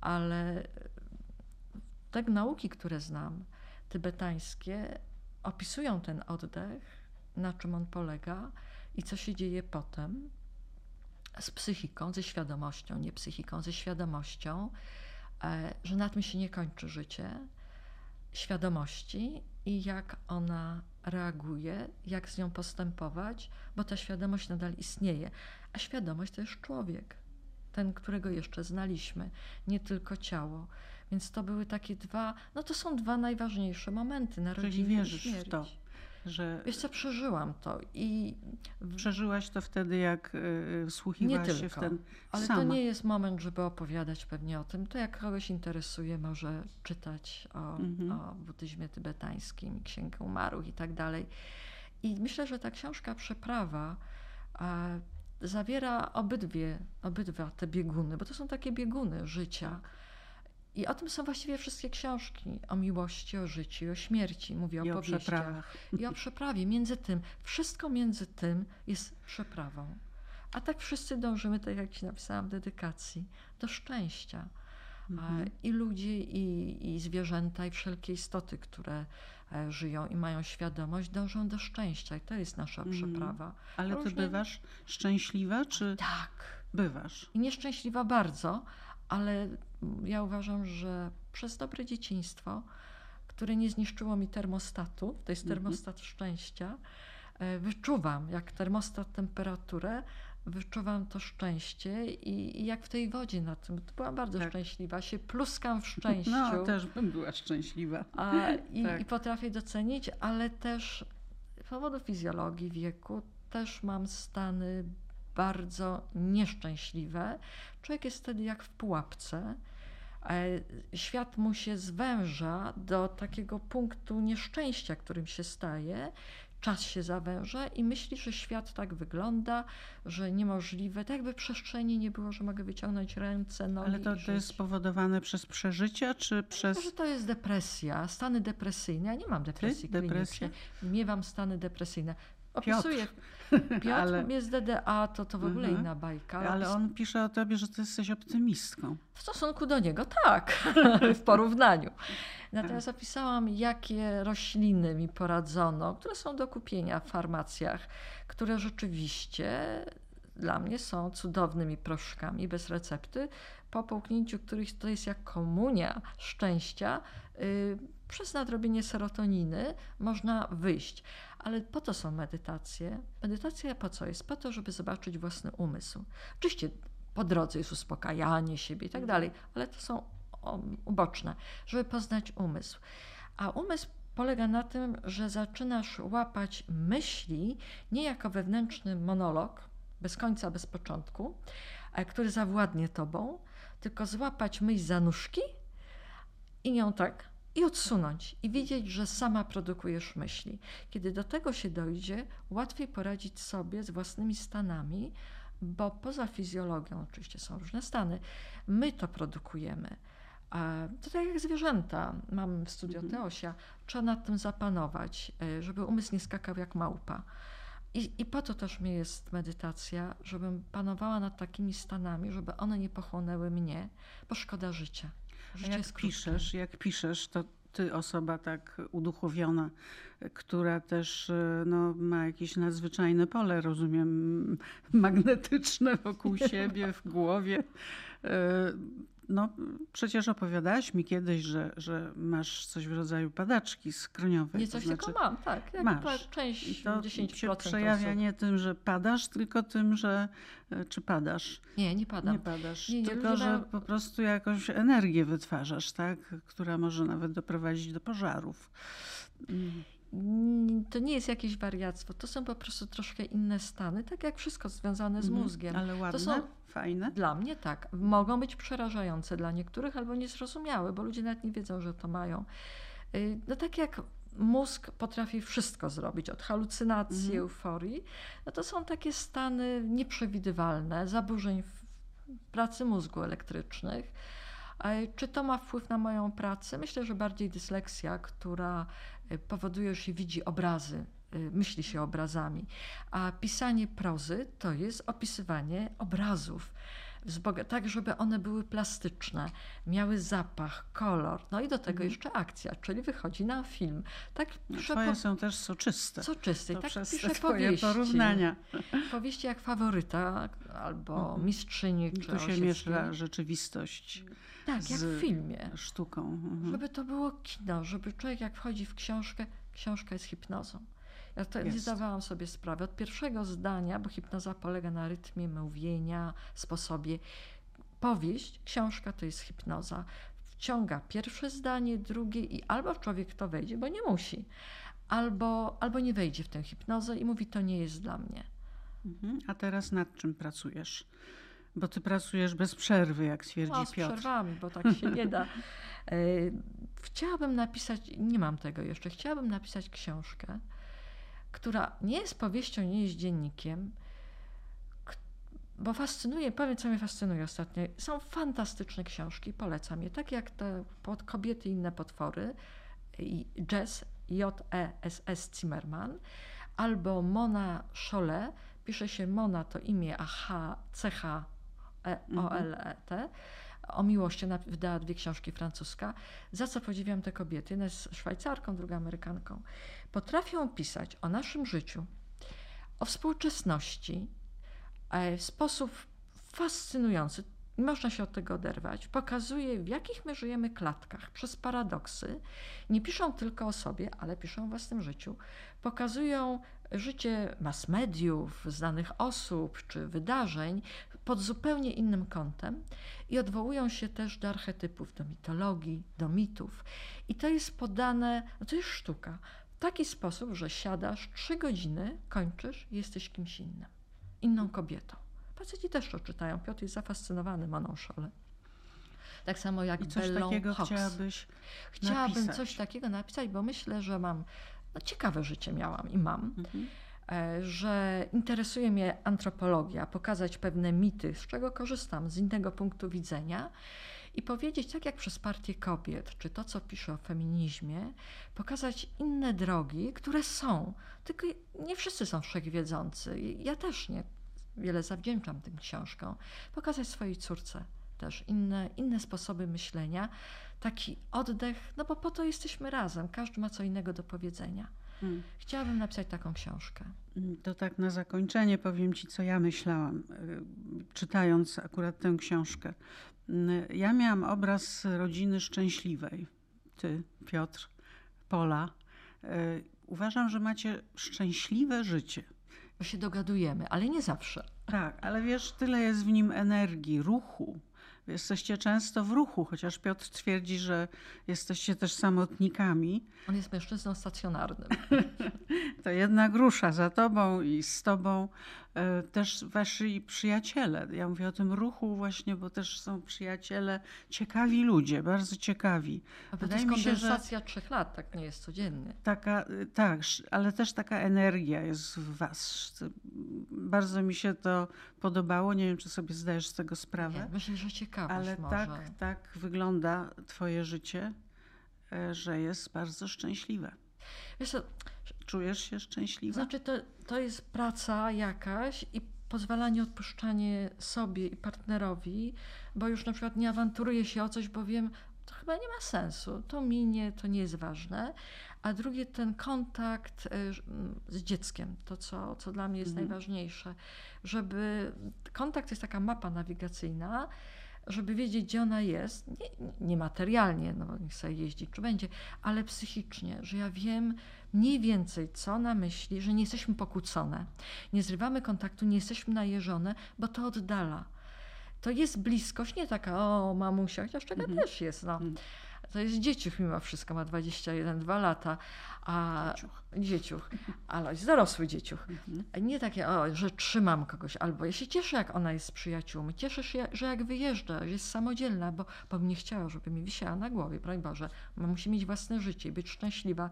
ale te nauki, które znam, tybetańskie, opisują ten oddech, na czym on polega i co się dzieje potem z psychiką, ze świadomością, nie psychiką, ze świadomością, że na tym się nie kończy życie, świadomości i jak ona reaguje, jak z nią postępować, bo ta świadomość nadal istnieje. A świadomość to jest człowiek, ten, którego jeszcze znaliśmy, nie tylko ciało. Więc to były takie dwa, no to są dwa najważniejsze momenty Czyli narodziny wierzysz i śmierć. w to, że Wiesz co, przeżyłam to i przeżyłaś to wtedy, jak y, y, nie wsłuchiwałaś się w tylko, ten ale sama. to nie jest moment, żeby opowiadać pewnie o tym. To jak kogoś interesuje, może czytać o, Mhm. o buddyzmie tybetańskim, Księgę Umarłych i tak dalej. I myślę, że ta książka Przeprawa e, zawiera obydwie, obydwa te bieguny, bo to są takie bieguny życia. I o tym są właściwie wszystkie książki. O miłości, o życiu, o śmierci. Mówię I o przeprawach. I o przeprawie. Między tym, wszystko między tym jest przeprawą. A tak wszyscy dążymy, tak jak ci napisałam w dedykacji, do szczęścia. Mhm. I ludzie, i, i zwierzęta, i wszelkie istoty, które e, żyją i mają świadomość, dążą do szczęścia. I to jest nasza Mhm. przeprawa. Ale ty różnie- bywasz szczęśliwa, czy Tak. bywasz? I nieszczęśliwa bardzo, ale ja uważam, że przez dobre dzieciństwo, które nie zniszczyło mi termostatu, to jest Mhm. termostat szczęścia, e, wyczuwam jak termostat temperaturę, wyczuwam to szczęście i, i jak w tej wodzie na tym, to byłam bardzo Tak. szczęśliwa, się pluskam w szczęściu. No, też bym była szczęśliwa. A, i, Tak. I potrafię docenić, ale też z powodu fizjologii wieku też mam stany bardzo nieszczęśliwe. Człowiek jest wtedy jak w pułapce. E, Świat mu się zwęża do takiego punktu nieszczęścia, którym się staje. Czas się zawęża i myśli, że świat tak wygląda, że niemożliwe, tak jakby przestrzeni nie było, że mogę wyciągnąć ręce, nogi Ale to, to jest spowodowane przez przeżycia, czy przez... Może to jest depresja, stany depresyjne. Ja nie mam depresji depresję? klinicznej. Miewam stany depresyjne. Opisuję. Piotr Ale- jest DDA, to, to w ogóle Mhm. inna bajka. Ale on pisze o tobie, że ty jesteś optymistką. W stosunku do niego tak, w porównaniu. Natomiast opisałam, jakie rośliny mi poradzono, które są do kupienia w farmacjach, które rzeczywiście dla mnie są cudownymi proszkami bez recepty, po połknięciu których to jest jak komunia szczęścia, y, przez nadrobienie serotoniny można wyjść. Ale po to są medytacje. Medytacja po co jest? Po to, żeby zobaczyć własny umysł. Oczywiście po drodze jest uspokajanie siebie i tak dalej, ale to są o, uboczne, żeby poznać umysł. A umysł polega na tym, że zaczynasz łapać myśli nie jako wewnętrzny monolog, bez końca, bez początku, e, który zawładnie tobą, tylko złapać myśl za nóżki i ją tak i odsunąć i widzieć, że sama produkujesz myśli. Kiedy do tego się dojdzie, łatwiej poradzić sobie z własnymi stanami, bo poza fizjologią, oczywiście są różne stany, my to produkujemy. To tak jak zwierzęta, mam w studio Mhm. Teosia, trzeba nad tym zapanować, y, żeby umysł nie skakał jak małpa. I, I po to też mi jest medytacja, żebym panowała nad takimi stanami, żeby one nie pochłonęły mnie, bo szkoda życia. Życie jak piszesz, jak piszesz, to ty osoba tak uduchowiona, która też e, no, ma jakieś nadzwyczajne pole, rozumiem, magnetyczne wokół siebie, w głowie. No, przecież opowiadałaś mi kiedyś, że, że masz coś w rodzaju padaczki skroniowej. Nie coś to znaczy, tylko mam, tak. Jak masz. część, I to 10% się przejawia osób. nie tym, że padasz, tylko tym, że e, czy padasz. Nie, nie padam. Nie padasz, Nie, nie, tylko że mają- po prostu jakąś energię wytwarzasz, tak? która może nawet doprowadzić do pożarów. Mm. To nie jest jakieś wariactwo, to są po prostu troszkę inne stany, tak jak wszystko związane z Mhm. mózgiem. Ale ładne, są- fajne. Dla mnie tak. Mogą być przerażające dla niektórych albo niezrozumiałe, bo ludzie nawet nie wiedzą, że to mają. Y, No tak jak mózg potrafi wszystko zrobić, od halucynacji, Mhm. euforii, no to są takie stany nieprzewidywalne, zaburzeń w pracy mózgu elektrycznych. Czy to ma wpływ na moją pracę? Myślę, że bardziej dysleksja, która powoduje, że się widzi obrazy, e, myśli się obrazami. A pisanie prozy to jest opisywanie obrazów. Tak, żeby one były plastyczne, miały zapach, kolor, no i do tego Mhm. jeszcze akcja, czyli wychodzi na film. Tak piszę Twoje po... są też soczyste. soczysty, To tak przez twoje powieści. porównania. Powieści jak Faworyta albo Mhm. Mistrzyni czy Tu się miesza rzeczywistość Tak, jak w filmie. sztuką. Mhm. Żeby to było kino, żeby człowiek jak wchodzi w książkę, książka jest hipnozą. Ja to nie Jest. zdawałam sobie sprawy. Od pierwszego zdania, bo hipnoza polega na rytmie mówienia, sposobie. Powieść, książka to jest hipnoza. Wciąga pierwsze zdanie, drugie i albo człowiek to wejdzie, bo nie musi, albo, albo nie wejdzie w tę hipnozę i mówi, to nie jest dla mnie. Mhm. A teraz nad czym pracujesz? Bo ty pracujesz bez przerwy, jak twierdzi No, z Piotr. przerwami, bo tak się nie da. E, Chciałabym napisać, nie mam tego jeszcze, chciałabym napisać książkę, która nie jest powieścią, nie jest dziennikiem, bo fascynuje, powiem co mnie fascynuje ostatnio. Są fantastyczne książki, polecam je, tak jak te pod kobiety i inne potwory, Jess, J-E-S-S Zimmerman, albo Mona Cholet, pisze się Mona to imię, a H, C-H, E, O-L-E-T, o miłości, ona wydała dwie książki francuska, za co podziwiam te kobiety, jedna jest Szwajcarką, druga Amerykanką. Potrafią pisać o naszym życiu, o współczesności e, w sposób fascynujący. Nie Można się od tego oderwać. Pokazuje, w jakich my żyjemy klatkach, przez paradoksy. Nie piszą tylko o sobie, ale piszą o własnym życiu. Pokazują życie mass mediów, znanych osób czy wydarzeń pod zupełnie innym kątem i odwołują się też do archetypów, do mitologii, do mitów. I to jest podane, no to jest sztuka, w taki sposób, że siadasz trzy godziny, kończysz i jesteś kimś innym, inną kobietą. Faceci też to czytają. Piotr jest zafascynowany Moną Szole. Tak samo jak I coś Bellą takiego Hawks. chciałabyś Chciałabym napisać. coś takiego napisać, bo myślę, że mam, no ciekawe życie miałam i mam, Mhm. E, że interesuje mnie antropologia, pokazać pewne mity, z czego korzystam z innego punktu widzenia i powiedzieć, tak jak przez Partię Kobiet, czy to, co pisze o feminizmie, pokazać inne drogi, które są. Tylko nie wszyscy są wszechwiedzący. Ja też nie wiele zawdzięczam tym książkom. Pokazać swojej córce też inne, inne sposoby myślenia, taki oddech, no bo po to jesteśmy razem, każdy ma co innego do powiedzenia. Mm. Chciałabym napisać taką książkę. To tak na zakończenie powiem Ci, co ja myślałam, y, czytając akurat tę książkę. Y, Ja miałam obraz rodziny szczęśliwej. Ty, Piotr, Pola. Y, Uważam, że macie szczęśliwe życie. Bo się dogadujemy, ale nie zawsze. Tak, ale wiesz, tyle jest w nim energii, ruchu. Jesteście często w ruchu, chociaż Piotr twierdzi, że jesteście też samotnikami. On jest mężczyzną stacjonarnym. To jednak rusza za tobą i z tobą też wasi przyjaciele. Ja mówię o tym ruchu właśnie, bo też są przyjaciele, ciekawi ludzie, bardzo ciekawi. A Wydaje mi się, że trzech lat, tak nie jest codziennie. taka, y, tak, ale też taka energia jest w was. Bardzo mi się to podobało. Nie wiem, czy sobie zdajesz z tego sprawę. Nie, myślę, że ciekawość Ale może. tak, tak wygląda twoje życie, e, że jest bardzo szczęśliwe. Wiesz co, Czujesz się szczęśliwa? Znaczy, to, to jest praca jakaś i pozwalanie, odpuszczanie sobie i partnerowi, bo już na przykład nie awanturuję się o coś, bo wiem, to chyba nie ma sensu. To minie, to nie jest ważne. A drugie, ten kontakt y, z dzieckiem, to co, co dla mnie jest Mhm. najważniejsze, żeby kontakt jest taka mapa nawigacyjna, żeby wiedzieć, gdzie ona jest, nie, nie materialnie, no bo niech sobie jeździ, czy będzie, ale psychicznie, że ja wiem mniej więcej, co ona myśli, że nie jesteśmy pokłócone, nie zrywamy kontaktu, nie jesteśmy najeżone, bo to oddala. To jest bliskość, nie taka, o mamusia, chociaż taka Mhm. też jest, no. Mhm. To jest dzieciuch mimo wszystko, ma 21-2 lata, a Dzieciuch. dzieciuch, ale jest dorosły dzieciuch. Mhm. Nie takie, o, że trzymam kogoś, albo ja się cieszę, jak ona jest z przyjaciółmi, cieszę się, że jak wyjeżdża, że jest samodzielna, bo, bo bym nie chciała, żeby mi wisiała na głowie, broń Boże. Musi mieć własne życie i być szczęśliwa,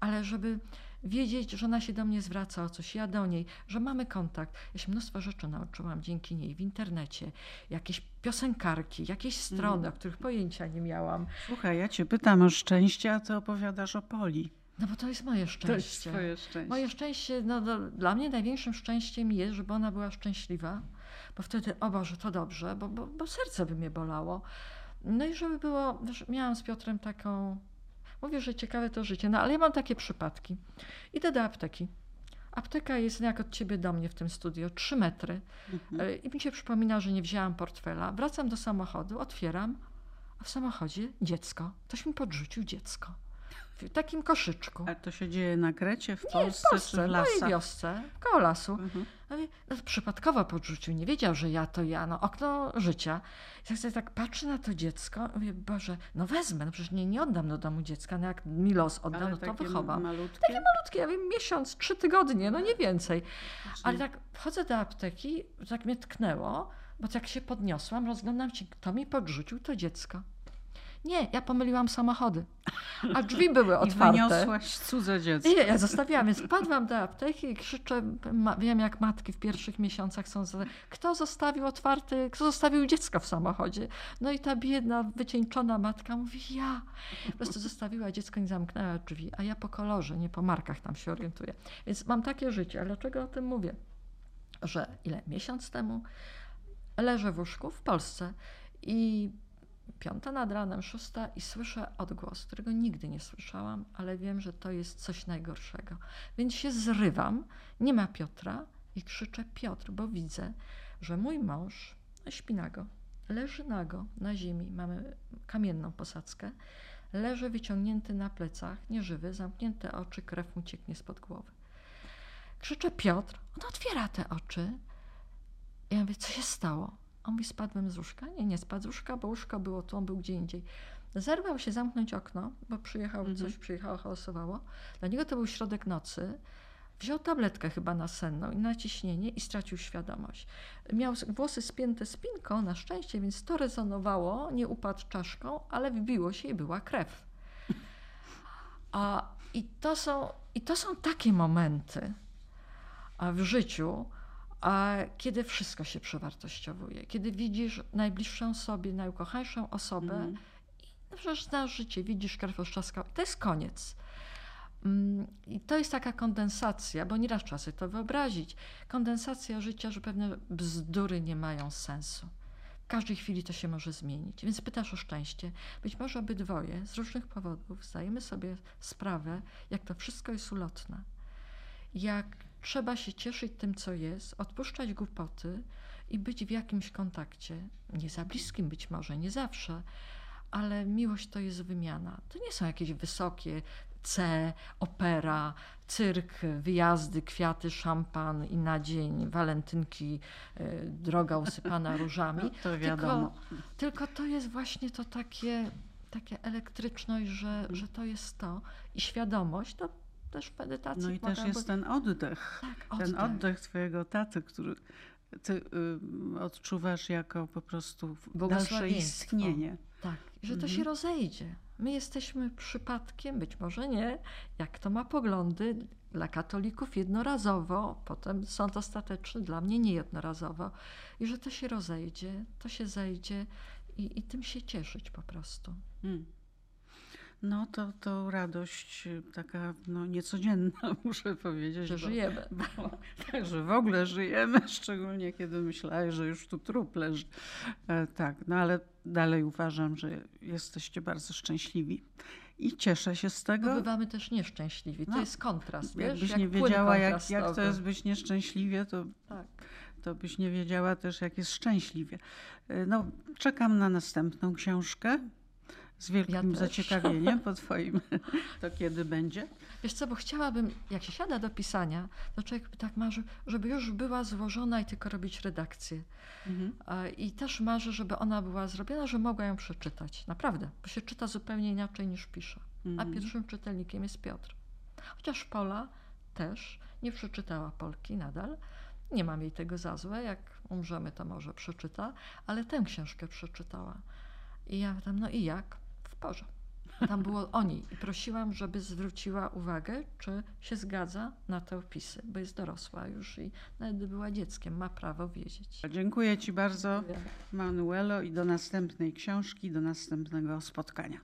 ale żeby wiedzieć, że ona się do mnie zwraca o coś, ja do niej, że mamy kontakt. Ja się mnóstwo rzeczy nauczyłam dzięki niej w internecie, jakieś piosenkarki, jakieś strony, Mhm. o których pojęcia nie miałam. Słuchaj, ja cię pytam o szczęście, a ty opowiadasz o Poli. No bo to jest moje szczęście. szczęście. Moje szczęście, no do, dla mnie największym szczęściem jest, żeby ona była szczęśliwa, bo wtedy, o Boże, to dobrze, bo, bo, bo serce by mnie bolało. No i żeby było, miałam z Piotrem taką, mówię, że ciekawe to życie, no ale ja mam takie przypadki. Idę do apteki. Apteka jest jak od ciebie do mnie w tym studio, trzy metry. Mhm. Y, I mi się przypomina, że nie wzięłam portfela. Wracam do samochodu, otwieram, a w samochodzie dziecko. Ktoś mi podrzucił dziecko. W takim koszyczku. A to się dzieje na Krecie, w Nie, Polsce, w Polsce, czy w w mojej lasach? wiosce, koło lasu. Mhm. No, przypadkowo podrzucił, nie wiedział, że ja to ja, no okno życia. I tak sobie tak patrzę na to dziecko, mówię, Boże, no wezmę, no przecież nie, nie oddam do domu dziecka, no jak mi los odda, Ale no to takie wychowam. malutkie. Malutkie, ja wiem, miesiąc, trzy tygodnie, no nie więcej. Ale tak wchodzę do apteki, tak mnie tknęło, bo jak się podniosłam, rozglądam się, kto mi podrzucił to dziecko. Nie, ja pomyliłam samochody, a drzwi były I otwarte. wyniosłaś cudze dziecko. Nie, ja zostawiłam, więc wpadłam do apteki i krzyczę, ma, wiem jak matki w pierwszych miesiącach są, kto zostawił otwarty, kto zostawił dziecko w samochodzie? No i ta biedna, wycieńczona matka mówi, ja. Po prostu zostawiła dziecko i zamknęła drzwi, a ja po kolorze, nie po markach tam się orientuję. Więc mam takie życie, ale dlaczego o tym mówię? Że ile? Miesiąc temu leżę w łóżku w Polsce i piąta nad ranem, szósta i słyszę odgłos, którego nigdy nie słyszałam, ale wiem, że to jest coś najgorszego. Więc się zrywam, nie ma Piotra i krzyczę Piotr, bo widzę, że mój mąż śpi nago, leży nago na ziemi, mamy kamienną posadzkę, leży wyciągnięty na plecach, nieżywy, zamknięte oczy, krew mu cieknie spod głowy. Krzyczę Piotr, on otwiera te oczy. Ja mówię, co się stało? On mówi, spadłem z łóżka. Nie, nie spadł z łóżka, bo łóżko było tu, on był gdzie indziej. Zerwał się zamknąć okno, bo przyjechał, Mhm. coś przyjechało, hałasowało. Dla niego to był środek nocy. Wziął tabletkę chyba na senną i na ciśnienie i stracił świadomość. Miał włosy spięte spinką, na szczęście, więc to rezonowało, nie upadł czaszką, ale wbiło się i była krew. A, i, to są, I to są takie momenty a, w życiu, a, kiedy wszystko się przewartościowuje. Kiedy widzisz najbliższą sobie, najukochańszą osobę i przecież znasz życie, widzisz krew oszczaskał. To jest koniec. Mm, I to jest taka kondensacja, bo nieraz trzeba sobie to wyobrazić. Kondensacja życia, że pewne bzdury nie mają sensu. W każdej chwili to się może zmienić. Więc pytasz o szczęście. Być może obydwoje z różnych powodów zdajemy sobie sprawę, jak to wszystko jest ulotne. Jak trzeba się cieszyć tym, co jest, odpuszczać głupoty i być w jakimś kontakcie. Nie za bliskim być może, nie zawsze, ale miłość to jest wymiana. To nie są jakieś wysokie C, opera, cyrk, wyjazdy, kwiaty, szampan i na dzień, walentynki, y, droga usypana różami. No, to wiadomo. Tylko, tylko to jest właśnie to takie, takie elektryczność, że, że to jest to i świadomość, to też w medytacji No i też jest ten oddech. tak, Ten oddech twojego taty, który ty y, odczuwasz jako po prostu dalsze istnienie. Tak, że to Mhm. się rozejdzie. My jesteśmy przypadkiem, być może nie, jak to ma poglądy, dla katolików jednorazowo, potem sąd ostateczny, dla mnie nie jednorazowo. I że to się rozejdzie, to się zejdzie i, i tym się cieszyć po prostu. Mm. No to, to radość y, taka no, niecodzienna, muszę powiedzieć. Że bo- żyjemy. Bo, także w ogóle żyjemy, szczególnie kiedy myślałeś, że już tu trup leży. E, tak, no ale dalej uważam, że jesteście bardzo szczęśliwi. I cieszę się z tego. bywamy też nieszczęśliwi. To No, jest kontrast, wiesz? Jakbyś jak nie wiedziała, jak, jak to jest być nieszczęśliwie, to, Tak. to byś nie wiedziała też, jak jest szczęśliwie. E, No, czekam na następną książkę. Z wielkim też. zaciekawieniem po Twoim, to kiedy będzie? Wiesz co, bo chciałabym, jak się siada do pisania, to człowiek tak marzy, żeby już była złożona i tylko robić redakcję. Mhm. E, I też marzę, żeby ona była zrobiona, że mogła ją przeczytać. Naprawdę, bo się czyta zupełnie inaczej niż pisze. A Mhm. pierwszym czytelnikiem jest Piotr. Chociaż Pola też nie przeczytała Polki nadal. Nie mam jej tego za złe. Jak umrzemy, to może przeczyta, ale tę książkę przeczytała. I ja tam, no i jak? Porze. Tam było o niej i prosiłam, żeby zwróciła uwagę, czy się zgadza na te opisy, bo jest dorosła już i nawet gdy była dzieckiem, ma prawo wiedzieć. Dziękuję Ci bardzo, Manuelo, i do następnej książki, do następnego spotkania.